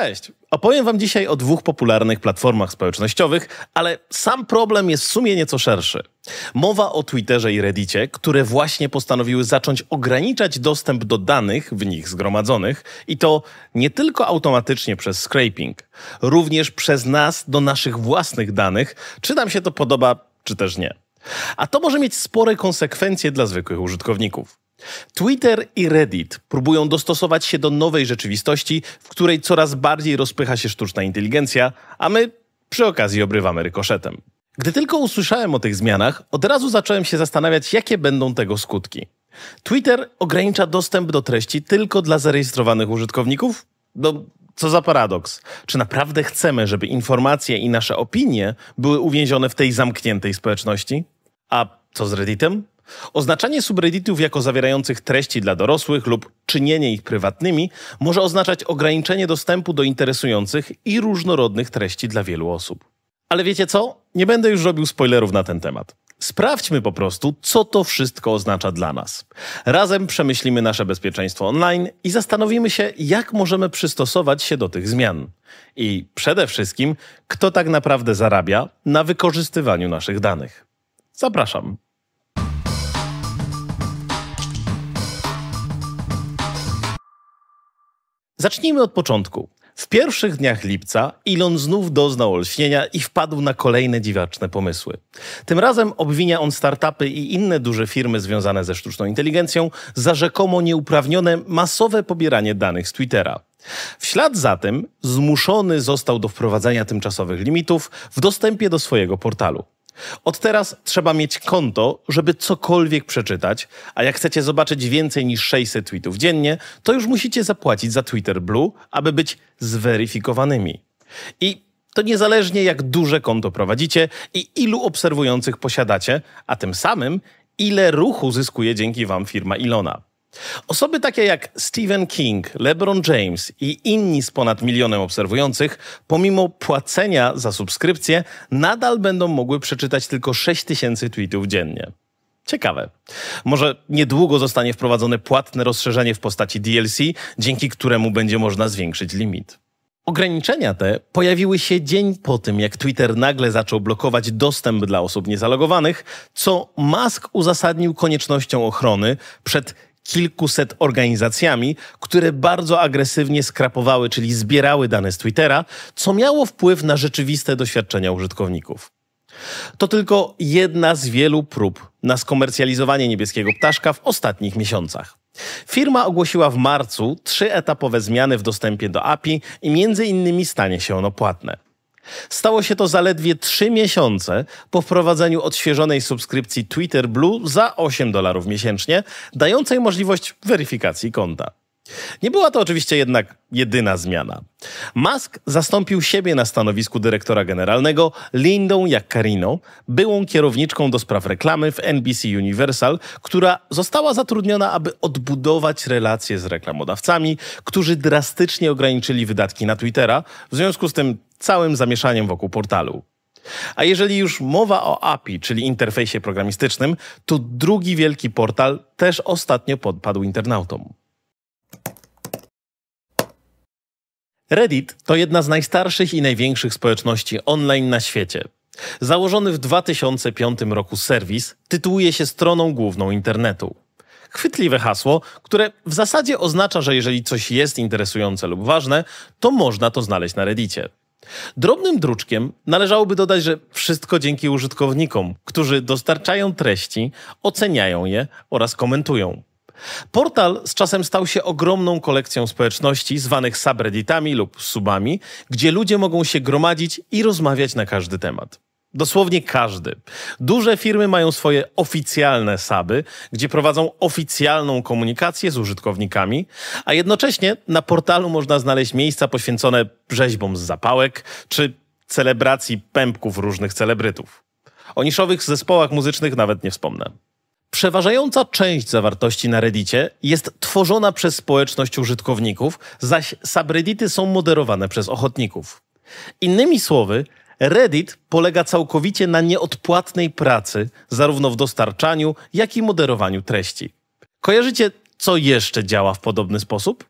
Cześć! Opowiem Wam dzisiaj o dwóch popularnych platformach społecznościowych, ale sam problem jest w sumie nieco szerszy. Mowa o Twitterze i Reddicie, które właśnie postanowiły zacząć ograniczać dostęp do danych w nich zgromadzonych i to nie tylko automatycznie przez scraping, również przez nas do naszych własnych danych, czy nam się to podoba, czy też nie. A to może mieć spore konsekwencje dla zwykłych użytkowników. Twitter i Reddit próbują dostosować się do nowej rzeczywistości, w której coraz bardziej rozpycha się sztuczna inteligencja, a my przy okazji obrywamy rykoszetem. Gdy tylko usłyszałem o tych zmianach, od razu zacząłem się zastanawiać, jakie będą tego skutki. Twitter ogranicza dostęp do treści tylko dla zarejestrowanych użytkowników? No, co za paradoks. Czy naprawdę chcemy, żeby informacje i nasze opinie były uwięzione w tej zamkniętej społeczności? A co z Redditem? Oznaczanie subredditów jako zawierających treści dla dorosłych lub czynienie ich prywatnymi może oznaczać ograniczenie dostępu do interesujących i różnorodnych treści dla wielu osób. Ale wiecie co? Nie będę już robił spoilerów na ten temat. Sprawdźmy po prostu, co to wszystko oznacza dla nas. Razem przemyślimy nasze bezpieczeństwo online i zastanowimy się, jak możemy przystosować się do tych zmian. I przede wszystkim, kto tak naprawdę zarabia na wykorzystywaniu naszych danych. Zapraszam. Zacznijmy od początku. W pierwszych dniach lipca Elon znów doznał olśnienia i wpadł na kolejne dziwaczne pomysły. Tym razem obwinia on startupy i inne duże firmy związane ze sztuczną inteligencją za rzekomo nieuprawnione masowe pobieranie danych z Twittera. W ślad za tym zmuszony został do wprowadzenia tymczasowych limitów w dostępie do swojego portalu. Od teraz trzeba mieć konto, żeby cokolwiek przeczytać, a jak chcecie zobaczyć więcej niż 600 tweetów dziennie, to już musicie zapłacić za Twitter Blue, aby być zweryfikowanymi. I to niezależnie jak duże konto prowadzicie i ilu obserwujących posiadacie, a tym samym ile ruchu zyskuje dzięki wam firma Ilona. Osoby takie jak Stephen King, LeBron James i inni z ponad milionem obserwujących, pomimo płacenia za subskrypcję, nadal będą mogły przeczytać tylko 6 tysięcy tweetów dziennie. Ciekawe. Może niedługo zostanie wprowadzone płatne rozszerzenie w postaci DLC, dzięki któremu będzie można zwiększyć limit. Ograniczenia te pojawiły się dzień po tym, jak Twitter nagle zaczął blokować dostęp dla osób niezalogowanych, co Musk uzasadnił koniecznością ochrony przed kilkuset organizacjami, które bardzo agresywnie skrapowały, czyli zbierały dane z Twittera, co miało wpływ na rzeczywiste doświadczenia użytkowników. To tylko jedna z wielu prób na skomercjalizowanie niebieskiego ptaszka w ostatnich miesiącach. Firma ogłosiła w marcu trzyetapowe zmiany w dostępie do API i między innymi stanie się ono płatne. Stało się to zaledwie 3 miesiące po wprowadzeniu odświeżonej subskrypcji Twitter Blue za 8 dolarów miesięcznie, dającej możliwość weryfikacji konta. Nie była to oczywiście jednak jedyna zmiana. Musk zastąpił siebie na stanowisku dyrektora generalnego Lindą Jaccarino, byłą kierowniczką do spraw reklamy w NBC Universal, która została zatrudniona, aby odbudować relacje z reklamodawcami, którzy drastycznie ograniczyli wydatki na Twittera, w związku z tym całym zamieszaniem wokół portalu. A jeżeli już mowa o API, czyli interfejsie programistycznym, to drugi wielki portal też ostatnio podpadł internautom. Reddit to jedna z najstarszych i największych społeczności online na świecie. Założony w 2005 roku serwis tytułuje się stroną główną internetu. Chwytliwe hasło, które w zasadzie oznacza, że jeżeli coś jest interesujące lub ważne, to można to znaleźć na Reddicie. Drobnym druczkiem należałoby dodać, że wszystko dzięki użytkownikom, którzy dostarczają treści, oceniają je oraz komentują. Portal z czasem stał się ogromną kolekcją społeczności zwanych subredditami lub subami, gdzie ludzie mogą się gromadzić i rozmawiać na każdy temat. Dosłownie każdy. Duże firmy mają swoje oficjalne suby, gdzie prowadzą oficjalną komunikację z użytkownikami, a jednocześnie na portalu można znaleźć miejsca poświęcone rzeźbom z zapałek czy celebracji pępków różnych celebrytów. O niszowych zespołach muzycznych nawet nie wspomnę. Przeważająca część zawartości na Reddicie jest tworzona przez społeczność użytkowników, zaś subreddity są moderowane przez ochotników. Innymi słowy, Reddit polega całkowicie na nieodpłatnej pracy, zarówno w dostarczaniu, jak i moderowaniu treści. Kojarzycie, co jeszcze działa w podobny sposób?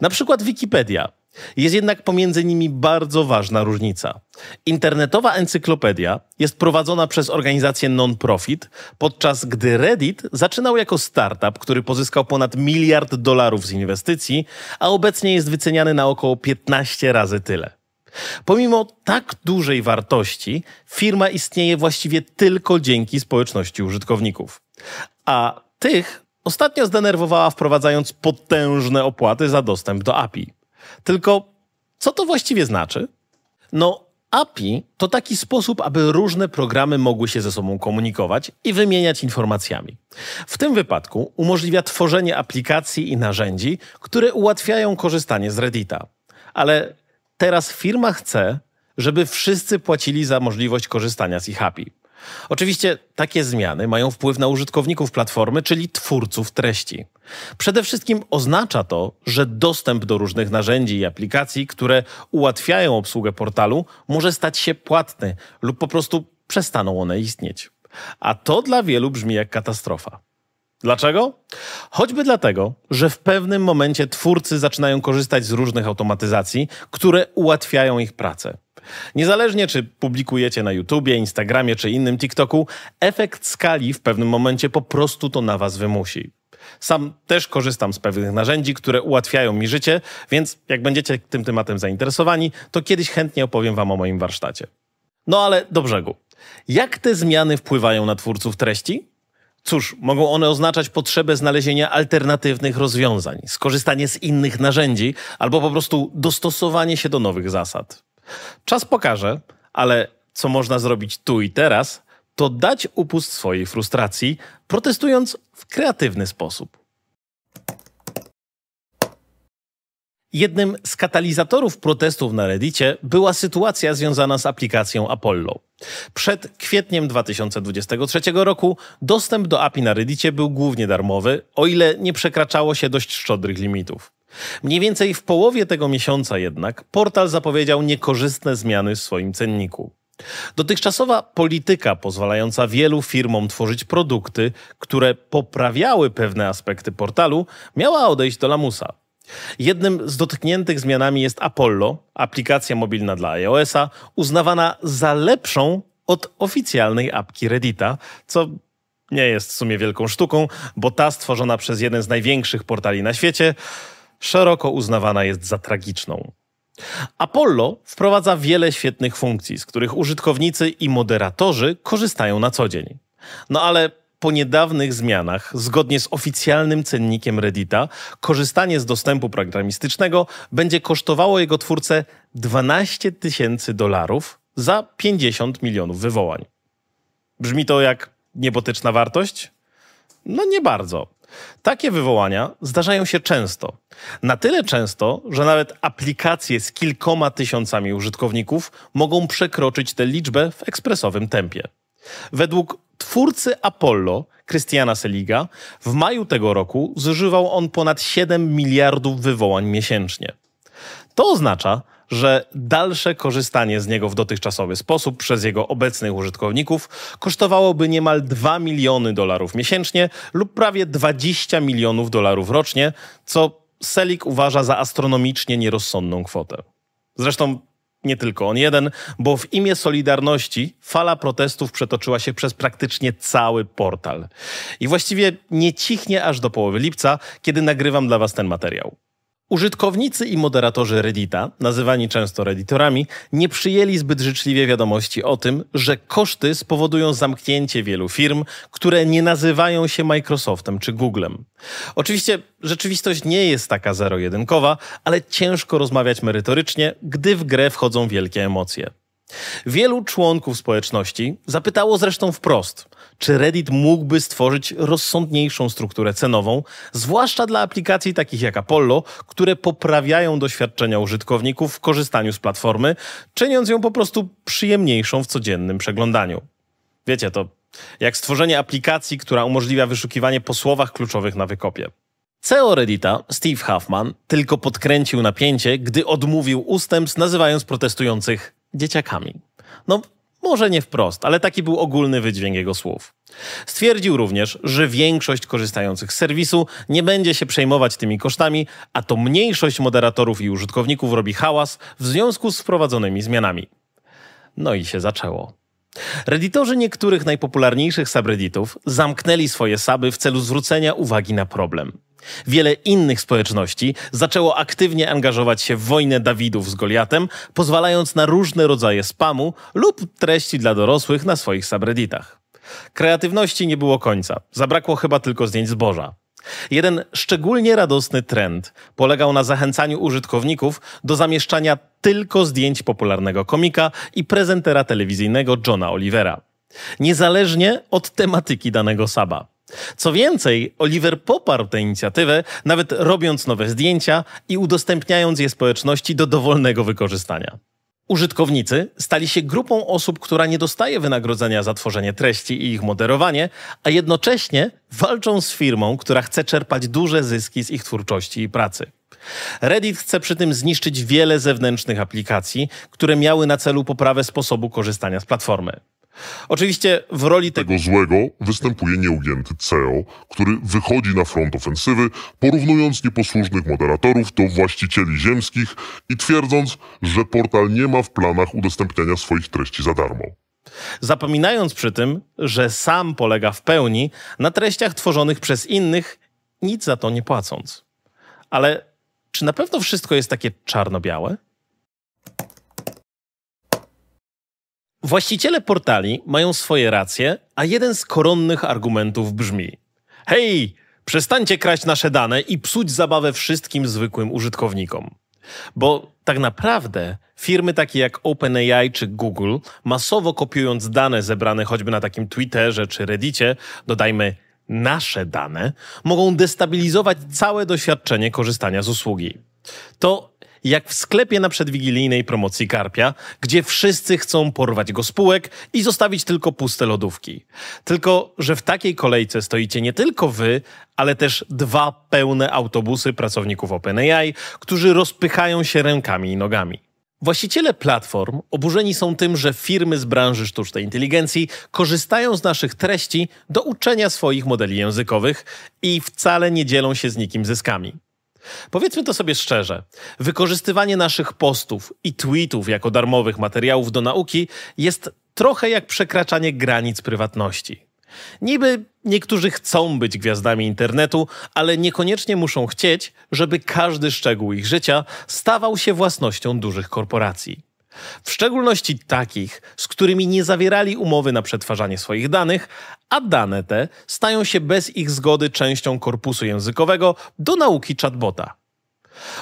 Na przykład Wikipedia. Jest jednak pomiędzy nimi bardzo ważna różnica. Internetowa encyklopedia jest prowadzona przez organizację non-profit, podczas gdy Reddit zaczynał jako startup, który pozyskał ponad miliard dolarów z inwestycji, a obecnie jest wyceniany na około 15 razy tyle. Pomimo tak dużej wartości, firma istnieje właściwie tylko dzięki społeczności użytkowników. A tych ostatnio zdenerwowała wprowadzając potężne opłaty za dostęp do API. Tylko co to właściwie znaczy? No, API to taki sposób, aby różne programy mogły się ze sobą komunikować i wymieniać informacjami. W tym wypadku umożliwia tworzenie aplikacji i narzędzi, które ułatwiają korzystanie z Reddita. Ale teraz firma chce, żeby wszyscy płacili za możliwość korzystania z ich API. Oczywiście takie zmiany mają wpływ na użytkowników platformy, czyli twórców treści. Przede wszystkim oznacza to, że dostęp do różnych narzędzi i aplikacji, które ułatwiają obsługę portalu, może stać się płatny lub po prostu przestaną one istnieć. A to dla wielu brzmi jak katastrofa. Dlaczego? Choćby dlatego, że w pewnym momencie twórcy zaczynają korzystać z różnych automatyzacji, które ułatwiają ich pracę. Niezależnie czy publikujecie na YouTubie, Instagramie czy innym TikToku, efekt skali w pewnym momencie po prostu to na was wymusi. Sam też korzystam z pewnych narzędzi, które ułatwiają mi życie, więc jak będziecie tym tematem zainteresowani, to kiedyś chętnie opowiem wam o moim warsztacie. No ale do brzegu. Jak te zmiany wpływają na twórców treści? Cóż, mogą one oznaczać potrzebę znalezienia alternatywnych rozwiązań, skorzystanie z innych narzędzi albo po prostu dostosowanie się do nowych zasad. Czas pokaże, ale co można zrobić tu i teraz, to dać upust swojej frustracji, protestując w kreatywny sposób. Jednym z katalizatorów protestów na Reddicie była sytuacja związana z aplikacją Apollo. Przed kwietniem 2023 roku dostęp do API na Reddicie był głównie darmowy, o ile nie przekraczało się dość szczodrych limitów. Mniej więcej w połowie tego miesiąca jednak portal zapowiedział niekorzystne zmiany w swoim cenniku. Dotychczasowa polityka pozwalająca wielu firmom tworzyć produkty, które poprawiały pewne aspekty portalu, miała odejść do lamusa. Jednym z dotkniętych zmianami jest Apollo, aplikacja mobilna dla iOS-a, uznawana za lepszą od oficjalnej apki Reddita, co nie jest w sumie wielką sztuką, bo ta stworzona przez jeden z największych portali na świecie szeroko uznawana jest za tragiczną. Apollo wprowadza wiele świetnych funkcji, z których użytkownicy i moderatorzy korzystają na co dzień. No ale po niedawnych zmianach, zgodnie z oficjalnym cennikiem Reddita, korzystanie z dostępu programistycznego będzie kosztowało jego twórcę 12 tysięcy dolarów za 50 milionów wywołań. Brzmi to jak niebotyczna wartość? No nie bardzo. Takie wywołania zdarzają się często. Na tyle często, że nawet aplikacje z kilkoma tysiącami użytkowników mogą przekroczyć tę liczbę w ekspresowym tempie. Według twórcy Apollo, Christiana Seliga, w maju tego roku zużywał on ponad 7 miliardów wywołań miesięcznie. To oznacza, że dalsze korzystanie z niego w dotychczasowy sposób przez jego obecnych użytkowników kosztowałoby niemal 2 miliony dolarów miesięcznie lub prawie 20 milionów dolarów rocznie, co Selig uważa za astronomicznie nierozsądną kwotę. Zresztą nie tylko on jeden, bo w imię Solidarności fala protestów przetoczyła się przez praktycznie cały portal. I właściwie nie cichnie aż do połowy lipca, kiedy nagrywam dla Was ten materiał. Użytkownicy i moderatorzy Reddita, nazywani często redditorami, nie przyjęli zbyt życzliwie wiadomości o tym, że koszty spowodują zamknięcie wielu firm, które nie nazywają się Microsoftem czy Googlem. Oczywiście rzeczywistość nie jest taka zero-jedynkowa, ale ciężko rozmawiać merytorycznie, gdy w grę wchodzą wielkie emocje. Wielu członków społeczności zapytało zresztą wprost, czy Reddit mógłby stworzyć rozsądniejszą strukturę cenową, zwłaszcza dla aplikacji takich jak Apollo, które poprawiają doświadczenia użytkowników w korzystaniu z platformy, czyniąc ją po prostu przyjemniejszą w codziennym przeglądaniu. Wiecie, to jak stworzenie aplikacji, która umożliwia wyszukiwanie po słowach kluczowych na wykopie. CEO Reddita, Steve Huffman, tylko podkręcił napięcie, gdy odmówił ustępstw, nazywając protestujących dzieciakami. No, Może nie wprost, ale taki był ogólny wydźwięk jego słów. Stwierdził również, że większość korzystających z serwisu nie będzie się przejmować tymi kosztami, a to mniejszość moderatorów i użytkowników robi hałas w związku z wprowadzonymi zmianami. No i się zaczęło. Redditorzy niektórych najpopularniejszych subredditów zamknęli swoje suby w celu zwrócenia uwagi na problem. Wiele innych społeczności zaczęło aktywnie angażować się w wojnę Dawidów z Goliatem, pozwalając na różne rodzaje spamu lub treści dla dorosłych na swoich subredditach. Kreatywności nie było końca, zabrakło chyba tylko zdjęć zboża. Jeden szczególnie radosny trend polegał na zachęcaniu użytkowników do zamieszczania tylko zdjęć popularnego komika i prezentera telewizyjnego Johna Olivera, niezależnie od tematyki danego saba. Co więcej, Oliver poparł tę inicjatywę, nawet robiąc nowe zdjęcia i udostępniając je społeczności do dowolnego wykorzystania. Użytkownicy stali się grupą osób, która nie dostaje wynagrodzenia za tworzenie treści i ich moderowanie, a jednocześnie walczą z firmą, która chce czerpać duże zyski z ich twórczości i pracy. Reddit chce przy tym zniszczyć wiele zewnętrznych aplikacji, które miały na celu poprawę sposobu korzystania z platformy. Oczywiście w roli tego złego występuje nieugięty CEO, który wychodzi na front ofensywy, porównując nieposłusznych moderatorów do właścicieli ziemskich i twierdząc, że portal nie ma w planach udostępniania swoich treści za darmo. Zapominając przy tym, że sam polega w pełni na treściach tworzonych przez innych, nic za to nie płacąc. Ale czy na pewno wszystko jest takie czarno-białe? Właściciele portali mają swoje racje, a jeden z koronnych argumentów brzmi: Hej, przestańcie kraść nasze dane i psuć zabawę wszystkim zwykłym użytkownikom. Bo tak naprawdę firmy takie jak OpenAI czy Google, masowo kopiując dane zebrane choćby na takim Twitterze czy Reddicie, dodajmy nasze dane, mogą destabilizować całe doświadczenie korzystania z usługi. To jak w sklepie na przedwigilijnej promocji Karpia, gdzie wszyscy chcą porwać go spółek i zostawić tylko puste lodówki. Tylko, że w takiej kolejce stoicie nie tylko wy, ale też dwa pełne autobusy pracowników OpenAI, którzy rozpychają się rękami i nogami. Właściciele platform oburzeni są tym, że firmy z branży sztucznej inteligencji korzystają z naszych treści do uczenia swoich modeli językowych i wcale nie dzielą się z nikim zyskami. Powiedzmy to sobie szczerze. Wykorzystywanie naszych postów i tweetów jako darmowych materiałów do nauki jest trochę jak przekraczanie granic prywatności. Niby niektórzy chcą być gwiazdami internetu, ale niekoniecznie muszą chcieć, żeby każdy szczegół ich życia stawał się własnością dużych korporacji. W szczególności takich, z którymi nie zawierali umowy na przetwarzanie swoich danych, a dane te stają się bez ich zgody częścią korpusu językowego do nauki chatbota.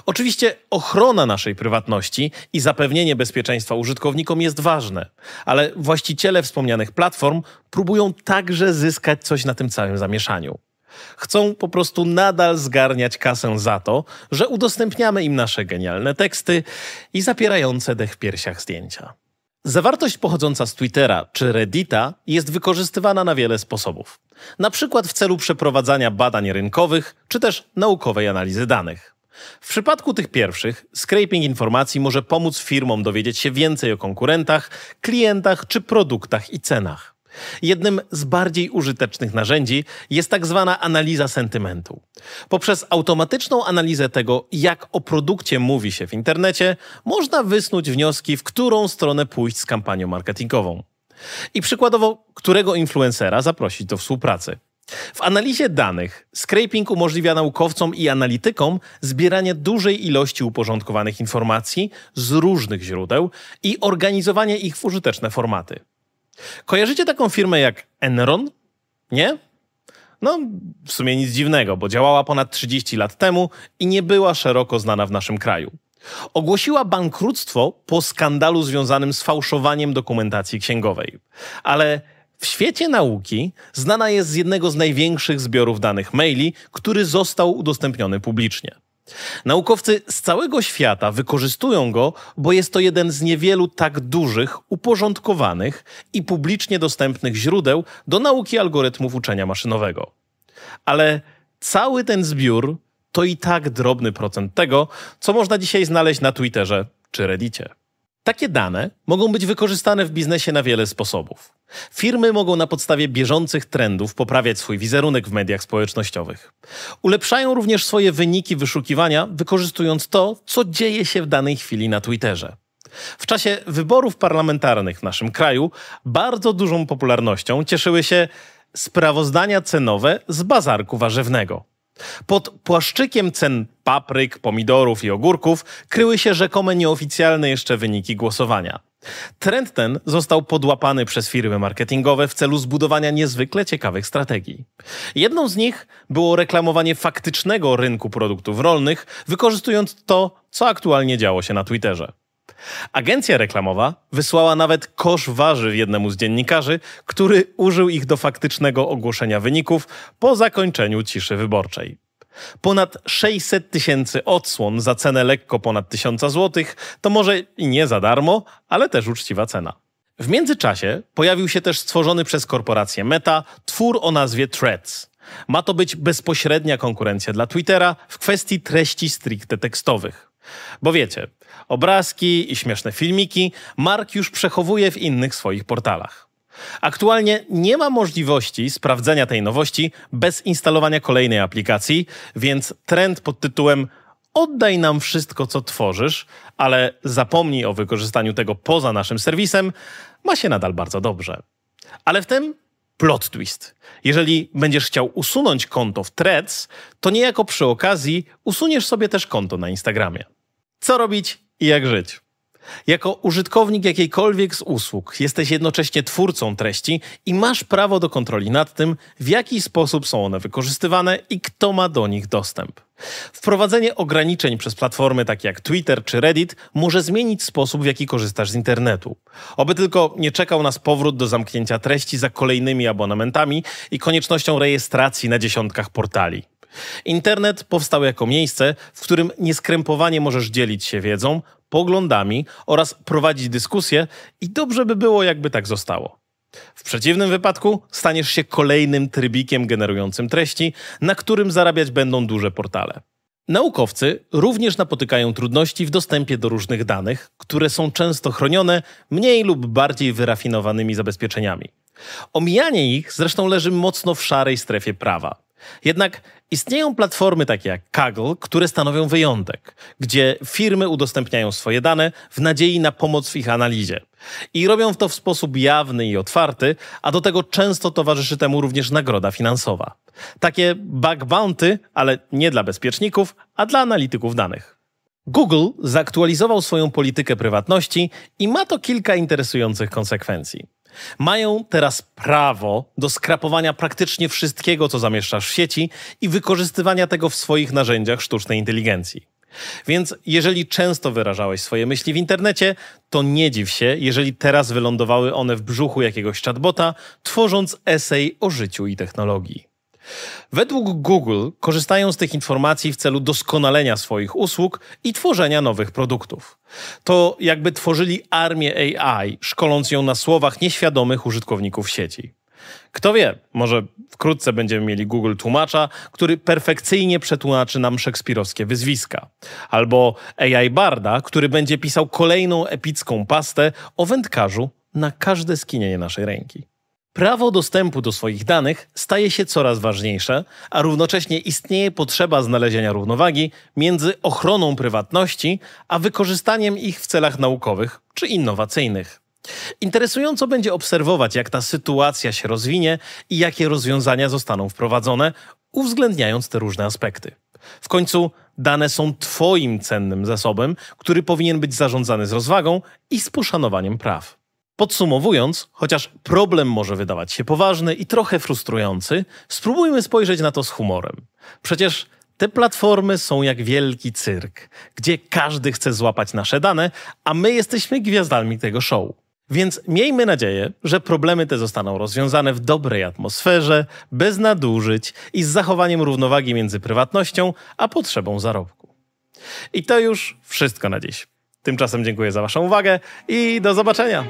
Oczywiście ochrona naszej prywatności i zapewnienie bezpieczeństwa użytkownikom jest ważne, ale właściciele wspomnianych platform próbują także zyskać coś na tym całym zamieszaniu. Chcą po prostu nadal zgarniać kasę za to, że udostępniamy im nasze genialne teksty i zapierające dech w piersiach zdjęcia. Zawartość pochodząca z Twittera czy Reddita jest wykorzystywana na wiele sposobów. Na przykład w celu przeprowadzania badań rynkowych czy też naukowej analizy danych. W przypadku tych pierwszych, scraping informacji może pomóc firmom dowiedzieć się więcej o konkurentach, klientach czy produktach i cenach. Jednym z bardziej użytecznych narzędzi jest tak zwana analiza sentymentu. Poprzez automatyczną analizę tego, jak o produkcie mówi się w internecie, można wysnuć wnioski, w którą stronę pójść z kampanią marketingową. I przykładowo, którego influencera zaprosić do współpracy. W analizie danych scraping umożliwia naukowcom i analitykom zbieranie dużej ilości uporządkowanych informacji z różnych źródeł i organizowanie ich w użyteczne formaty. Kojarzycie taką firmę jak Enron? Nie? No, w sumie nic dziwnego, bo działała ponad 30 lat temu i nie była szeroko znana w naszym kraju. Ogłosiła bankructwo po skandalu związanym z fałszowaniem dokumentacji księgowej. Ale w świecie nauki znana jest z jednego z największych zbiorów danych maili, który został udostępniony publicznie. Naukowcy z całego świata wykorzystują go, bo jest to jeden z niewielu tak dużych, uporządkowanych i publicznie dostępnych źródeł do nauki algorytmów uczenia maszynowego. Ale cały ten zbiór to i tak drobny procent tego, co można dzisiaj znaleźć na Twitterze czy Reddicie. Takie dane mogą być wykorzystane w biznesie na wiele sposobów. Firmy mogą na podstawie bieżących trendów poprawiać swój wizerunek w mediach społecznościowych. Ulepszają również swoje wyniki wyszukiwania, wykorzystując to, co dzieje się w danej chwili na Twitterze. W czasie wyborów parlamentarnych w naszym kraju bardzo dużą popularnością cieszyły się sprawozdania cenowe z bazarku warzywnego. Pod płaszczykiem cen papryk, pomidorów i ogórków kryły się rzekome nieoficjalne jeszcze wyniki głosowania. Trend ten został podłapany przez firmy marketingowe w celu zbudowania niezwykle ciekawych strategii. Jedną z nich było reklamowanie faktycznego rynku produktów rolnych, wykorzystując to, co aktualnie działo się na Twitterze. Agencja reklamowa wysłała nawet kosz warzyw jednemu z dziennikarzy, który użył ich do faktycznego ogłoszenia wyników po zakończeniu ciszy wyborczej. Ponad 600 tysięcy odsłon za cenę lekko ponad 1000 zł to może i nie za darmo, ale też uczciwa cena. W międzyczasie pojawił się też stworzony przez korporację Meta twór o nazwie Threads. Ma to być bezpośrednia konkurencja dla Twittera w kwestii treści stricte tekstowych. Bo wiecie, obrazki i śmieszne filmiki Mark już przechowuje w innych swoich portalach. Aktualnie nie ma możliwości sprawdzenia tej nowości bez instalowania kolejnej aplikacji, więc trend pod tytułem Oddaj nam wszystko, co tworzysz, ale zapomnij o wykorzystaniu tego poza naszym serwisem, ma się nadal bardzo dobrze. Ale w tym plot twist. Jeżeli będziesz chciał usunąć konto w Threads, to niejako przy okazji usuniesz sobie też konto na Instagramie. Co robić i jak żyć? Jako użytkownik jakiejkolwiek z usług jesteś jednocześnie twórcą treści i masz prawo do kontroli nad tym, w jaki sposób są one wykorzystywane i kto ma do nich dostęp. Wprowadzenie ograniczeń przez platformy takie jak Twitter czy Reddit może zmienić sposób, w jaki korzystasz z internetu. Oby tylko nie czekał nas powrót do zamknięcia treści za kolejnymi abonamentami i koniecznością rejestracji na dziesiątkach portali. Internet powstał jako miejsce, w którym nieskrępowanie możesz dzielić się wiedzą, poglądami oraz prowadzić dyskusje i dobrze by było, jakby tak zostało. W przeciwnym wypadku staniesz się kolejnym trybikiem generującym treści, na którym zarabiać będą duże portale. Naukowcy również napotykają trudności w dostępie do różnych danych, które są często chronione mniej lub bardziej wyrafinowanymi zabezpieczeniami. Omijanie ich zresztą leży mocno w szarej strefie prawa. Jednak istnieją platformy takie jak Kaggle, które stanowią wyjątek, gdzie firmy udostępniają swoje dane w nadziei na pomoc w ich analizie. I robią to w sposób jawny i otwarty, a do tego często towarzyszy temu również nagroda finansowa. Takie bug bounty, ale nie dla bezpieczników, a dla analityków danych. Google zaktualizował swoją politykę prywatności i ma to kilka interesujących konsekwencji. Mają teraz prawo do skrapowania praktycznie wszystkiego, co zamieszczasz w sieci i wykorzystywania tego w swoich narzędziach sztucznej inteligencji. Więc jeżeli często wyrażałeś swoje myśli w internecie, to nie dziw się, jeżeli teraz wylądowały one w brzuchu jakiegoś chatbota, tworząc esej o życiu i technologii. Według Google korzystają z tych informacji w celu doskonalenia swoich usług i tworzenia nowych produktów. To jakby tworzyli armię AI, szkoląc ją na słowach nieświadomych użytkowników sieci. Kto wie, może wkrótce będziemy mieli Google tłumacza, który perfekcyjnie przetłumaczy nam szekspirowskie wyzwiska. Albo AI Barda, który będzie pisał kolejną epicką pastę o wędkarzu na każde skinienie naszej ręki. Prawo dostępu do swoich danych staje się coraz ważniejsze, a równocześnie istnieje potrzeba znalezienia równowagi między ochroną prywatności a wykorzystaniem ich w celach naukowych czy innowacyjnych. Interesująco będzie obserwować, jak ta sytuacja się rozwinie i jakie rozwiązania zostaną wprowadzone, uwzględniając te różne aspekty. W końcu dane są Twoim cennym zasobem, który powinien być zarządzany z rozwagą i z poszanowaniem praw. Podsumowując, chociaż problem może wydawać się poważny i trochę frustrujący, spróbujmy spojrzeć na to z humorem. Przecież te platformy są jak wielki cyrk, gdzie każdy chce złapać nasze dane, a my jesteśmy gwiazdami tego show. Więc miejmy nadzieję, że problemy te zostaną rozwiązane w dobrej atmosferze, bez nadużyć i z zachowaniem równowagi między prywatnością a potrzebą zarobku. I to już wszystko na dziś. Tymczasem dziękuję za Waszą uwagę i do zobaczenia.